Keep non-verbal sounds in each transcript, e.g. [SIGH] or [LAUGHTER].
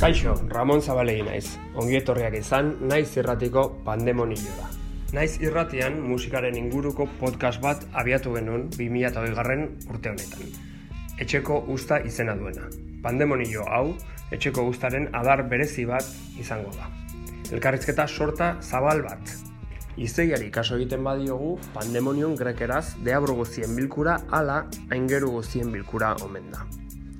Kaixo, Ramon Zabalegi naiz. Ongi etorriak izan, naiz irratiko pandemonioa. Naiz irratian musikaren inguruko podcast bat abiatu genuen 2008 garren urte honetan. Etxeko usta izena duena. Pandemonio hau, etxeko ustaren adar berezi bat izango da. Elkarrizketa sorta zabal bat. Izeiari kaso egiten badiogu, pandemonion grekeraz deabro guztien bilkura ala aingeru guztien bilkura omen da.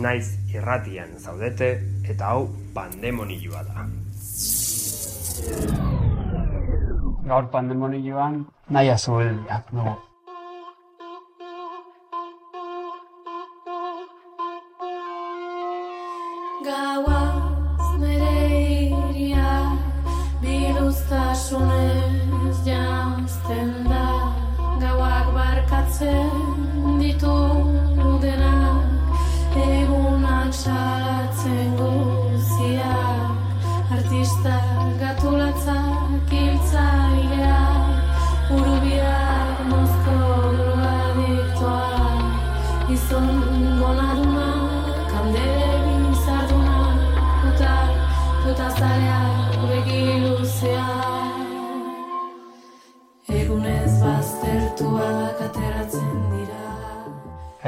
Naiz irratian zaudete eta hau pandemonioa da. Gaur pandemonioan nahi azueldia, no. Gauaz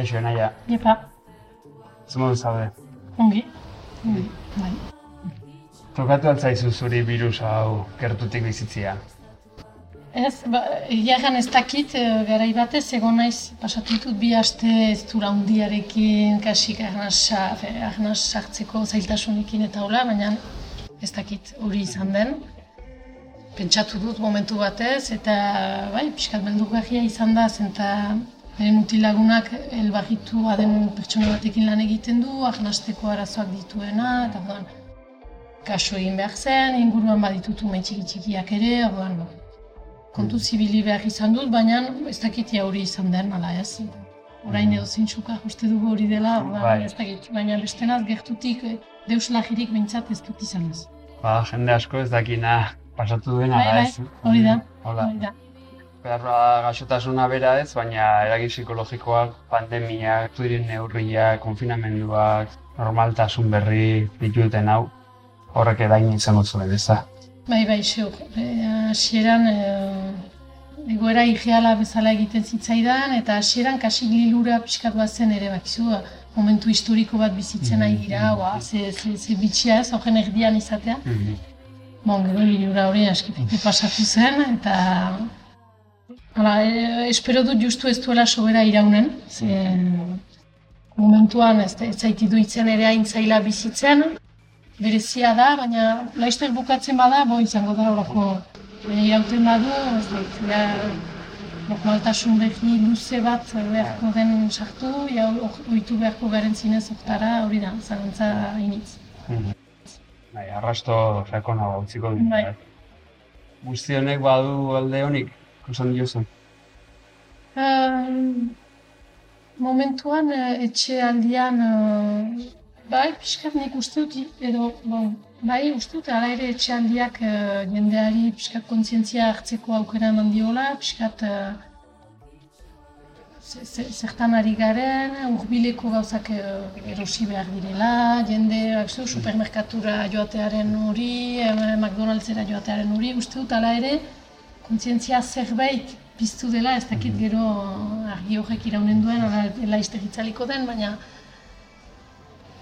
Kaixo, naia, Epa, zemodu zaude. ongi. Ongi, bai. Tokatu altzaizu zuri virus hau gertutik bizitzia. Ez, ba, egan ez dakit, eh, garai batez, egon naiz, pasatu ditut bi aste ez dura hundiarekin, kasik agnaz sartzeko zailtasunekin eta hola, baina ez dakit hori izan den. Pentsatu dut momentu batez, eta bai, pixkat beldurgarria izan da, zenta beren utilagunak elbarritua den pertsona batekin lan egiten du, agnasteko arazoak dituena, eta orduan, kaso egin behar zen, inguruan baditut ume txiki txikiak ere, orduan, bo, kontu zibili behar izan dut, baina ez dakit ia hori izan den, ala ez. Orain edo zintxuka uste dugu hori dela, orduan, Bai. ez dakit, baina bestenaz gertutik eh, deus lagirik behintzat ez dut izan ez. Ba, jende asko ez dakina pasatu duena Bai, bai, ez. hori da, Hola. hori da. Beharra gaixotasuna bera ez, baina eragin psikologikoak, pandemiak, diren neurriak, konfinamenduak, normaltasun berri dituten hau, horrek edain izango zuen, ez da? Bai, bai, xeo. Hasieran e, egoera higiala bezala egiten zitzaidan, eta hasieran kasi lilura pixkat bat zen ere, bakizu, ba, momentu historiko bat bizitzen ari gira, ba, ze, ze, ze bitxia ez, horren erdian izatea. Bon, gero lilura hori askipite pasatu zen, eta Hala, e, espero dut justu ez duela sobera iraunen, ze momentuan ez, ez zaiti duitzen ere hain zaila bizitzen, berezia da, baina laizter bukatzen bada, bo izango da horako baina irauten badu, ez da, ja, normaltasun behi luze bat beharko den sartu, ja, ohitu beharko garen zinez oktara, hori da, zalantza initz. Bai, arrasto sakona utziko du. Bai. Guzti honek badu alde honik, kosan diozu. Um, momentuan eh, etxe aldian, eh, bai, pixkat nik uste dut, edo, bon, bai, uste dut, ala ere etxe aldiak eh, jendeari pixkat kontzientzia hartzeko aukera eman diola, pixkat ze- zertan ari garen, urbileko gauzak erosi behar direla, jende, bakzu, supermerkatura joatearen hori, McDonaldsera joatearen hori, uste dut, ala ere, kontzientzia zerbait piztu dela, ez dakit gero argi horrek iraunen duen, laizte hitzaliko den, baina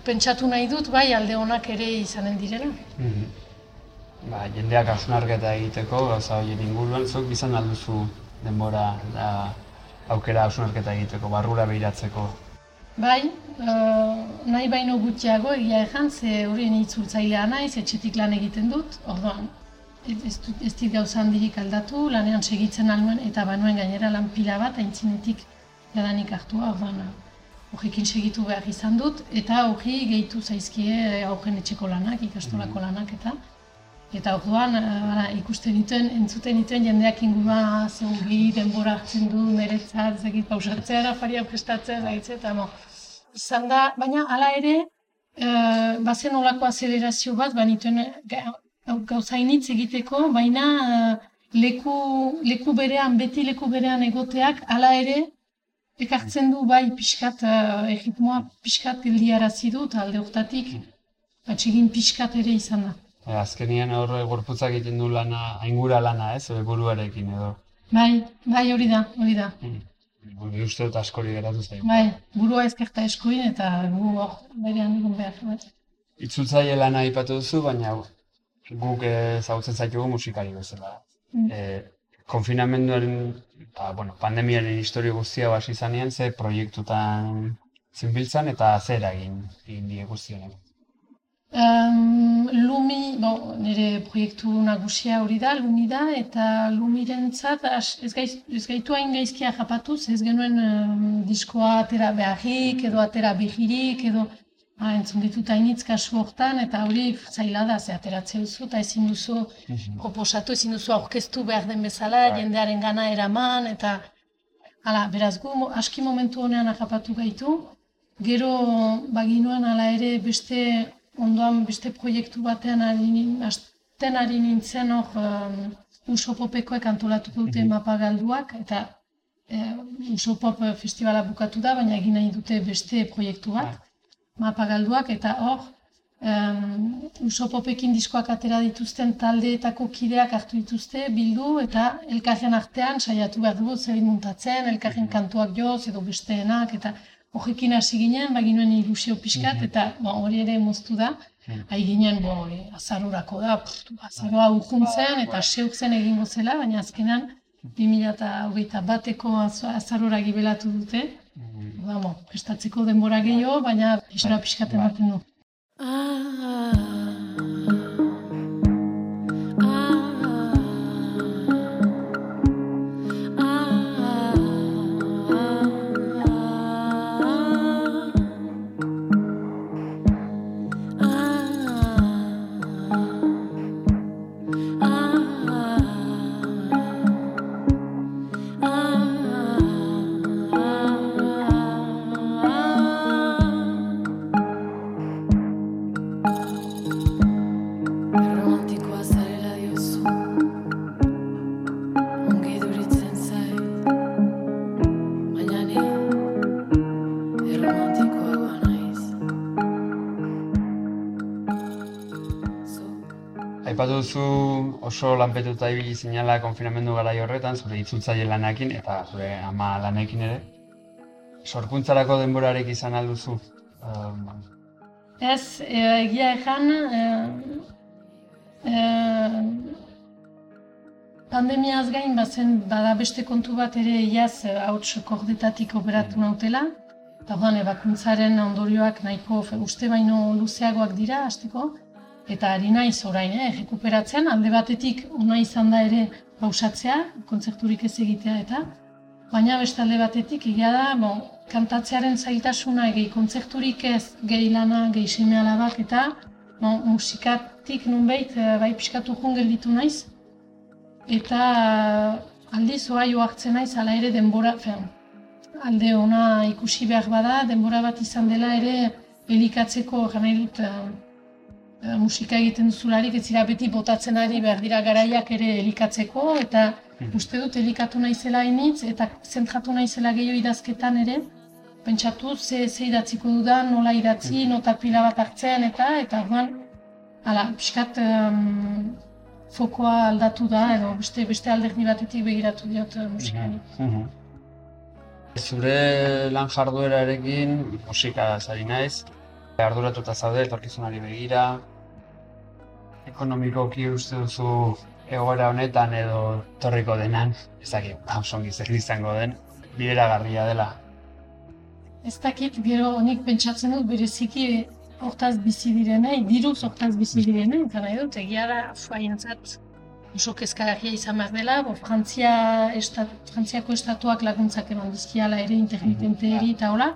pentsatu nahi dut, bai alde onak ere izanen direla. Ba, jendeak hausnarketa egiteko, gauza horien inguruan, zuk izan alduzu denbora da aukera hausnarketa egiteko, barrura behiratzeko. Bai, eh, nahi baino gutxiago egia ejan, ze horien itzultzailea naiz, etxetik lan egiten dut, orduan, ez, dit gauza handirik aldatu, lanean segitzen alnuen eta banuen gainera lan pila bat, aintzinetik jadanik hartua, orduan horrekin segitu behar izan dut, eta hori gehitu zaizkie aurren etxeko lanak, ikastolako lanak eta Eta orduan, ara, ikusten dituen, entzuten dituen jendeak inguruan zeungi denbora hartzen du, niretzat, zekit, pausatzea, faria prestatzea, zaitze, eta mo. Izan da, baina hala ere, e, bazen olako azelerazio bat, banituen gauzainitz egiteko, baina e, leku, leku berean, beti leku berean egoteak, hala ere, ekartzen du bai pixkat, uh, egitmoa pixkat geldiarazi du, eta alde hortatik, batxegin pixkat ere izan da. E, azkenian horre gorputzak egiten du lana, aingura lana, ez, buruarekin edo. Bai, bai hori da, hori da. Mm. Ni uste dut askori geratu zaigu. Bai, burua ezkerta eskuin eta gu hor berean egon behar. Bai. Itzultzaile lana aipatu duzu, baina guk ezagutzen zaitugu musikari bezala. Mm. E, konfinamenduaren, eta, bueno, pandemiaren historio guztia hasi zanean, ze proiektutan zinbiltzan eta zer egin die guztionek. Um, Lumi, bon, nire proiektu nagusia hori da, Lumi da, eta Lumiren zat, ez, gaiz, ez gaitu hain gaizkia japatuz, ez genuen um, diskoa atera beharrik, edo atera bihirik, edo ha, entzun ditut hainitz kasu hortan, eta hori zaila da, ze ateratzea duzu, eta ezin duzu proposatu, ezin duzu aurkeztu behar den bezala, Bai. jendearen gana eraman, eta hala, beraz gu, aski momentu honean japatu gaitu, gero baginuen hala ere beste ondoan beste proiektu batean hasten ari nintzen hor um, Uso Popekoek antolatuko dute mapa galduak, eta eh, Uso Pop festivala bukatu da, baina egin nahi dute beste proiektu bat, mapa galduak, eta hor um, Uso Popekin diskoak atera dituzten taldeetako kideak hartu dituzte, bildu, eta elkarren artean saiatu behar dugu zer muntatzen, elkarren kantuak joz, edo besteenak, eta horrekin hasi ginen, baginuen ilusio pixkat, eta bon, hori ere moztu da. Hai ginen, bo, hori, azarorako da, pff, azaroa urjuntzen eta seuk zen egingo zela, baina azkenan 2008 bateko az- azarora gibelatu dute. Bamo, prestatzeko denbora gehiago, baina isora pixkat ematen du. Romantikoa duzu oso lanpetuta ibili zinala konfinamendu garai horretan, zure itzultzaile lanakin eta zure ama lanekin ere. Sorkuntzarako denborarik izan alduzu. Um, Ez, e, egia ezan, e, e, pandemiaz gain bazen bada beste kontu bat ere iaz e, hauts kordetatik operatu nautela. Eta orduan, ebakuntzaren ondorioak nahiko uste baino luzeagoak dira, hasteko. Eta ari naiz orain, eh, rekuperatzen, alde batetik ona izan da ere pausatzea, kontzerturik ez egitea eta, baina beste alde batetik egia da, bon, kantatzearen zailtasuna, gehi kontzerturik ez, gehi lana, gehi seme alabak eta bon, musikatik nunbait eh, bai piskatu jun gelditu naiz. Eta aldiz oai hartzen naiz, ala ere denbora, fen, alde ona ikusi behar bada, denbora bat izan dela ere elikatzeko, gana dut, eh, musika egiten duzularik, ez zira beti botatzen ari behar dira garaiak ere elikatzeko, eta uste dut elikatu naizela hainitz, eta zentratu naizela gehiago idazketan ere, pentsatu ze, ze idatziko dudan, nola idatzi, nota pila bat hartzen, eta, eta orduan, hala, pixkat em, fokoa aldatu da, edo beste, beste alderdi batetik begiratu diot eh, musikari. Mhm. Zure lan jarduerarekin musika zari naiz, arduratuta zaude etorkizunari begira, ekonomikoki uste duzu egoera honetan edo torriko denan, ez dakit, oso ongi zer izango den, bideragarria dela. Ez dakit, gero honik pentsatzen dut bereziki hortaz bizi direnei, diruz hortaz bizi direnei, eta nahi dut, egia da, fuaientzat, oso kezkagarria izan behar dela, bo, Frantzia, estat, Frantziako estatuak laguntzak eman dizkiala ere intermitenteeri eta hola,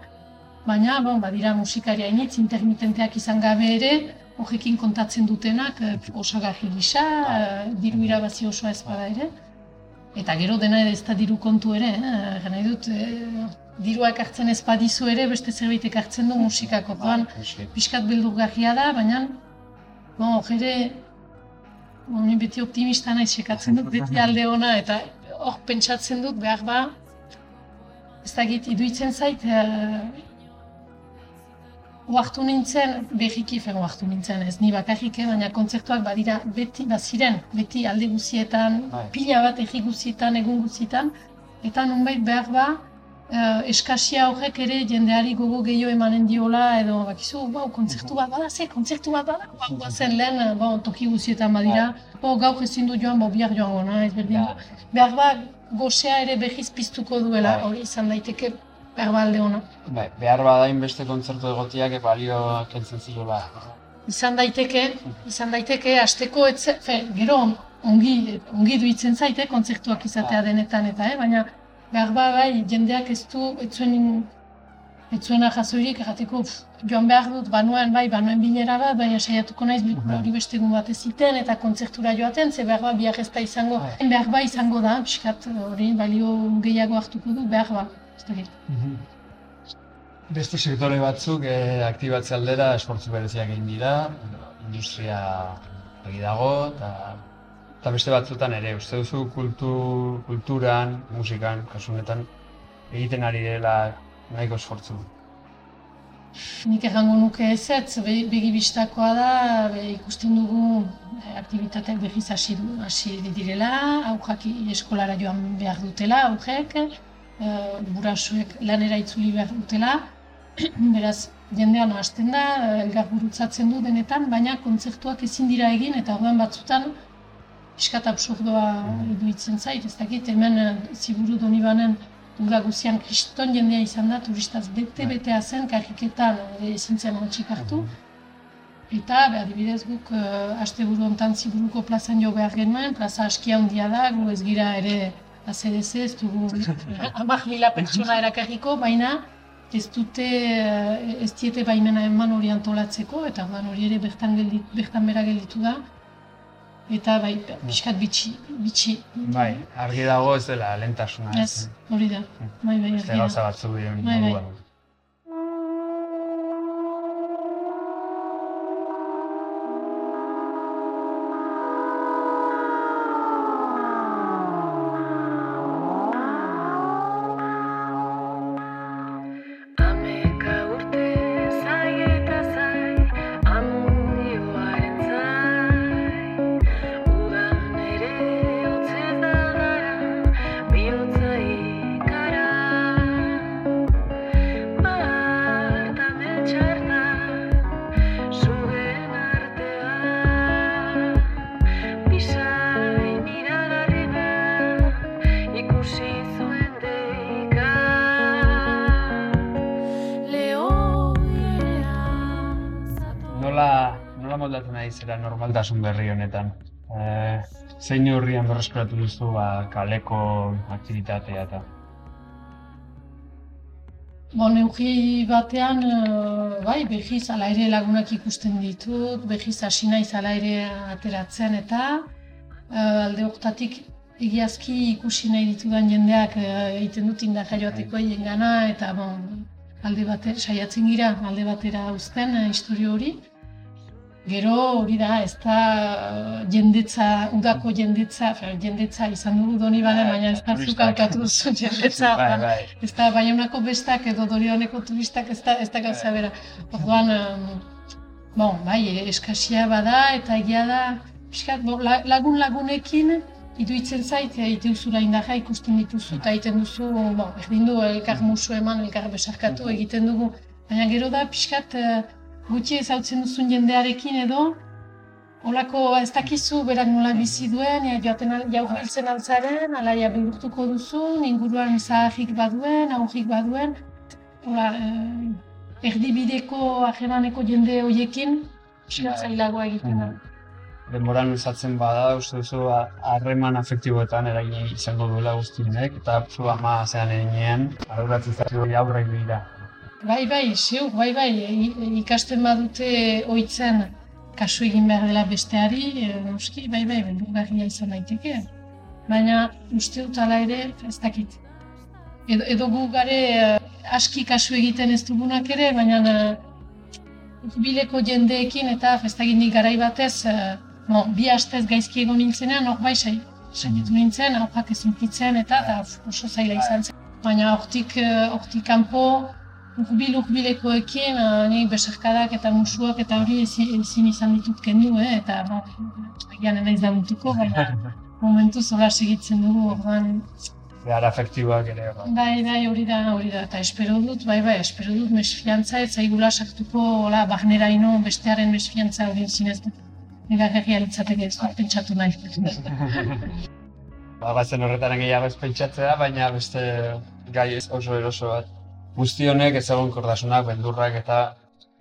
baina, bon, badira musikaria initz, intermitenteak izan gabe ere, horrekin kontatzen dutenak eh, osagarri gisa, eh, diru irabazi osoa ez bada ere. Eta gero dena ez da diru kontu ere, eh? Gana dut, eh, dirua ekartzen ez badizu ere, beste zerbait ekartzen du musikako. Doan, pixkat beldurgarria da, baina, bon, jere, bon, beti optimista naiz sekatzen dut beti alde ona, eta hor pentsatzen dut behar ba, ez da git, iduitzen zait, eh, Oartu nintzen, berriki fen oartu nintzen, ez ni bakarrik, eh, baina kontzertuak badira beti, baziren, beti alde guzietan, Bai. pila bat erri guzietan, egun guzietan, eta nonbait behar ba, eh, eskasia horrek ere jendeari gogo gehiago emanen diola, edo bakizu, bau, kontzertu bat bada, ze, kontzertu bat bada, bau, [LAUGHS] bazen lehen, eh, bau, toki guzietan badira, bo, gaur ezin du joan, bo, bihar joango naiz, berdin, behar ba, gozea ere behiz piztuko duela, Bai. hori izan daiteke, behar ba alde ona. Bai, behar badain beste kontzertu egotiak balio kentzen ziola. Izan daiteke, izan daiteke, asteko etze, fe, gero ongi, ongi duitzen zaite, kontzertuak izatea denetan eta, eh? baina behar ba, bai, jendeak ez du, ez zuen, ez zuena jasoirik, errateko, pff, joan behar dut, banuen, bai, banuen bilera bat, baina saiatuko naiz, bilkura hori beste egun bat eziten, eta kontzertura joaten, ze behar ba, bihar ez da izango, Bai. behar ba izango da, pixkat hori balio gehiago hartuko du, behar ba, ez. Beste sektore batzuk eh, aktibatze aldera esfortzu bereziak egin dira, industria egi dago, eta eta beste batzutan ere, uste duzu kultu, kulturan, musikan, kasu honetan, egiten ari direla nahiko esfortzu. Nik errango nuke ezetz, be, begi bistakoa da, be, ikusten dugu e, aktivitateak berriz hasi hasi direla, aurrak i- eskolara joan behar dutela, aurrek, e, burasoek lanera itzuli behar dutela, [CLEARS THROAT] beraz, jendean hasten da, e, elgar gurutzatzen du denetan, baina kontzertuak ezin dira egin, eta orduan batzutan, piskat absurdoa iruditzen zait, ez dakit, hemen e, ziburu donibanen Uda guzian kriston jendea izan da, turistaz bete-betea zen, karriketan ezin zen hartu. Eta, be, adibidez guk, uh, asteburu hontan ziburuko plazan jo behar genuen, plaza askia handia da, gu ez gira ere ACDC, ez dugu hamak mila pertsona erakarriko, baina ez dute, eh, ez diete baimena eman hori antolatzeko, eta orduan hori ere bertan, geldit, bertan bera gelditu da. Eta bai, pixkat bitxi, bitxi. Bai, argi dago ez dela lehentasuna. Ez, hori da. Bai, bai, Beste argi da. gauza batzuk diren Bai, bai. Moldatzen ari zera normaltasun berri honetan? Eh, zein neurrian berreskuratu duzu ba, kaleko aktivitatea eta? Bo, neugi batean, eh, bai, behiz ala ere lagunak ikusten ditut, behiz hasi naiz ala ere ateratzen eta eh, alde hortatik egiazki ikusi nahi ditudan jendeak egiten dut indarra joateko haien gana eta bon, alde batera, saiatzen gira alde batera uzten eh, istorio hori. Gero hori da, ez da eh, jendetza, udako jendetza, fer, jendetza izan dugu doni bane, Bai, baina ez da zuk hautatu duzu [LAUGHS] jendetza. Bai, orduan, bai. Ez da Baionako bestak edo Dorioneko turistak ez da, ez da gauza bera. Orduan, em, bon, bai, eskasia bada eta egia da, pixkat, bo, la- lagun lagunekin iduitzen zait, egite duzula indarra ikusten dituzu eta egiten duzu, bon, berdin du elkar musu eman, elkar besarkatu egiten dugu. Baina gero da, pixkat, eh, gutxi ezautzen duzun jendearekin edo, Olako, ez dakizu berak nola bizi duen, ja, joaten al, jau biltzen altzaren, ala ja bihurtuko duzun, inguruan zaharrik baduen, aurrik baduen. Hola, eh, erdibideko ajeraneko jende horiekin, pixka Bai. zailagoa egiten da. denboran luzatzen bada, uste duzu ha- harreman afektiboetan eragin izango duela guztienek, eta zu ama zean eginean, arduratzen zaitu aurre dira. Bai, bai, zeu, bai, bai, i- ikasten badute oitzen kasu egin behar dela besteari, e, noski, bai, bai, beldurgarria izan daiteke. Baina uste dut ala ere, ez dakit. Edo, edo gu gare eh, aski kasu egiten ez dugunak ere, baina bileko jendeekin eta ez dakit nik garai batez, no, bi astez gaizki egon nintzenean, hor bai, sai, saiatu nintzen, haupak ez eta, eta oso zaila izan zen. Baina hortik, hortik kanpo, Urbil urbilekoekin, uh, ni besarkadak eta musuak eta hori ezin, ezin izan ditut kendu, eh? eta ba, agian naiz da mutuko, baina [LAUGHS] momentu zola segitzen dugu, orduan, Behar afektiboak ere. Ba. bai, bai, hori da, hori da, eta espero dut, bai, bai, espero dut mesfiantza, ez zaigula sartuko, hola, bagneraino bestearen mesfiantza hori zinez dut. Ega gerria litzateke ez dut pentsatu nahi. [LAUGHS] Ba, bazen horretaren gehiago ez pentsatzea, baina beste gai ez oso eroso bat. Guzti honek ez egon kordasunak, beldurrak eta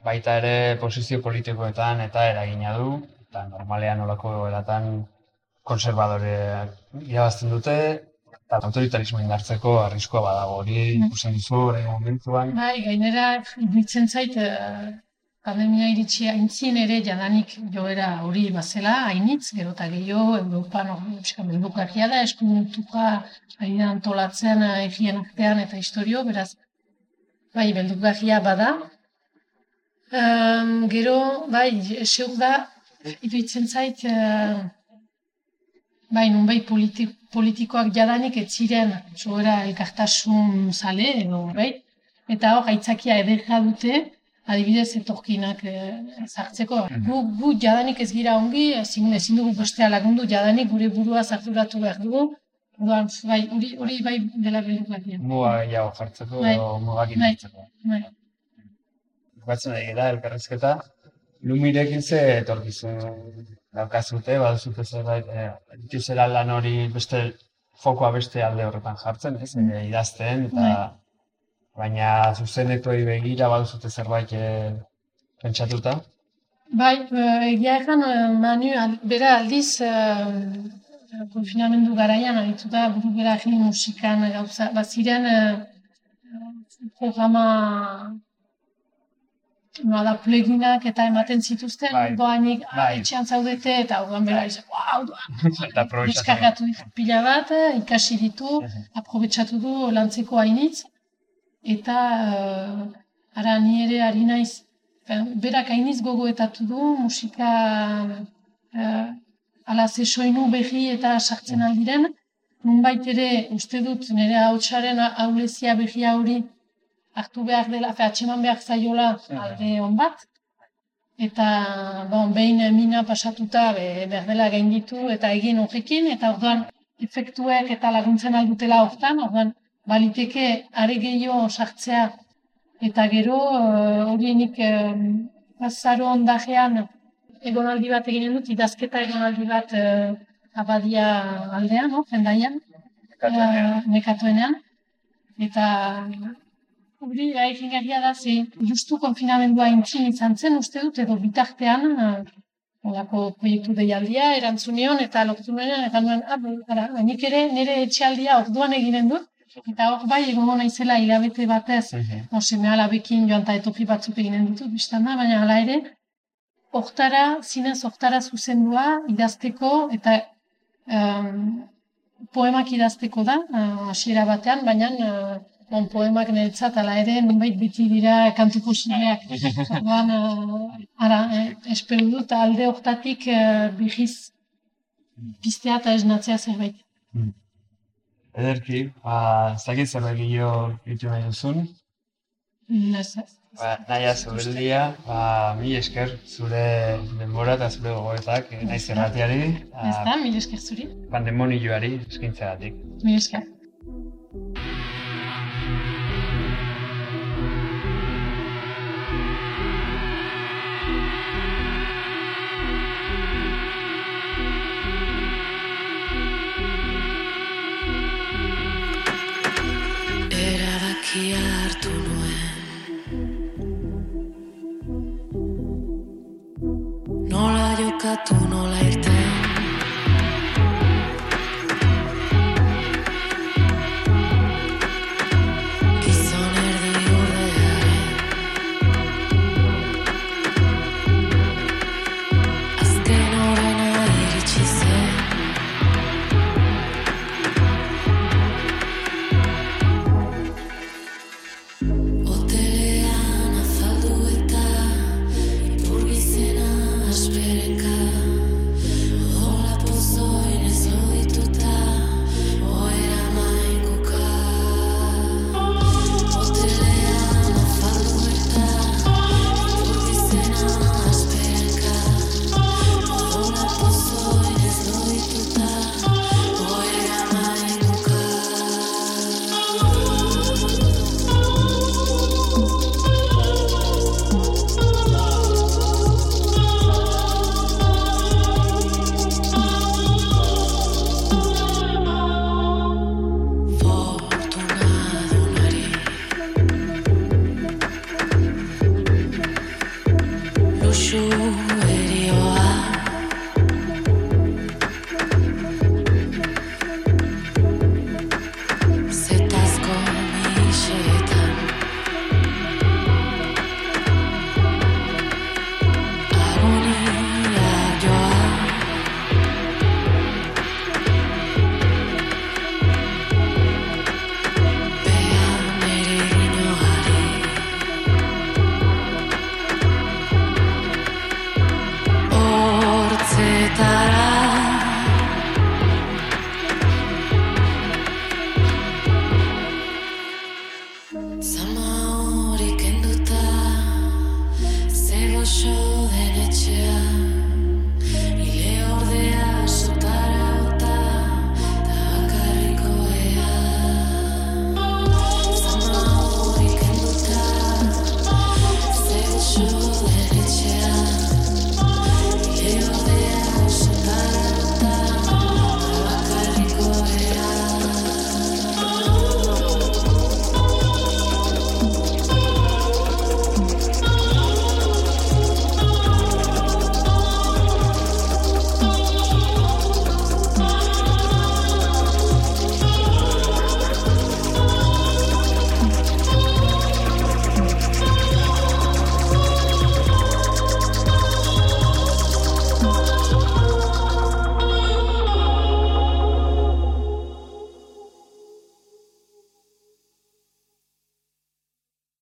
baita ere posizio politikoetan eta eragina du, eta normalean olako eratan konservadoreak irabazten dute, eta autoritarismo indartzeko arriskoa badago hori ikusten duzu orain momentuan. Bai, gainera, iruditzen zait, eh, pandemia iritsi aintzin ere jadanik joera hori bazela, hainitz, gero eta gehiago, Europan beldukakia da, eskumentuka ari da antolatzen eh, egien artean eta historio, beraz, bai, beldukakia bada. Em, gero, bai, eseu da, iruditzen zait, eh, bai, nunbait politi politikoak jadanik ez ziren joera elkartasun zale, edo, bai, eta hor, aitzakia ederra dute, adibidez etorkinak eh, sartzeko. Gu, gu jadanik ez gira ongi, ezin, ezin dugu bestea lagundu, jadanik gure burua zarturatu behar dugu, Orduan, bai, hori, hori bai dela beldurgarria. Muga gehiago jartzeko Bai. edo mugak Bai. indartzeko. Bai. Bukatzen ari da, elkarrizketa. Lumirekin ze etorkizun daukazute, baduzute zerbait, eh, dituzela lan hori beste fokoa beste alde horretan jartzen, ez? Eh, idazten, eta baina zuzenetoi begira baduzute zerbait eh, pentsatuta. Bai, eh, egia egan, eh, Manu, bera aldiz, eh, konfinamendu garaian, aritu da, buru bera egin musikan gauza, baziren eh, programa noa da pleginak eta ematen zituzten, Bai. doainik ah, Bai. etxean zaudete, eta orduan bera izan, wow, [LAUGHS] aprobetxatu. deskargatu pila bat, eh, ikasi ditu, [LAUGHS] aprobetsatu du lantzeko hainitz, eta uh, ara ni ere ari naiz, eh, berak hainitz gogoetatu du, musika uh, ala ze soinu behi eta sartzen aldiren, nunbait ere uste dut nire hautsaren aulezia behia hori hartu behar dela, fe, atxeman behar zaiola alde on bat, eta bon, behin mina pasatuta be, behar dela gainditu eta egin horrekin, eta orduan efektuek eta laguntzen aldutela hortan, orduan baliteke are gehiago sartzea. Eta gero eh, hori nik eh, azaro ondajean egonaldi bat eginen dut, idazketa egonaldi bat eh, abadia aldean, no? jendaian, eh, nekatuenean. Eta hori aikingarria da, ze justu konfinamendua intzin izan zen, uste dut, edo bitartean, eh, Olako proiektu deialdia, erantzunion, eta lortu nuenean, eta nuen, ah, ara, nik ere nire etxealdia orduan eginen dut, eta hor bai, egongo naizela hilabete batez, no, seme alabekin joan eta etorri batzuk eginen ditut, biztan da, baina hala ere, hortara, zinez hortara zuzendua, idazteko, eta em, poemak idazteko da, eh, hasiera batean, baina eh, bon, poemak niretzat hala ere, nonbait beti dira kantuko zineak. Orduan, eh, ara, eh, espero dut alde hortatik eh, bihiz piztea eta esnatzea zerbait. Ederki, ba, ez dakit zerbait gehiago ditu nahi duzun. Mm, Ez, ez. Ba, naia zubeldia, ba, mi esker zure denbora eta zure gogoetak eh, naiz erratiari, Ez da, mil esker zuri. pandemonioari eskintzeagatik. Mil esker. Nuen Nola jo bukatu nola irten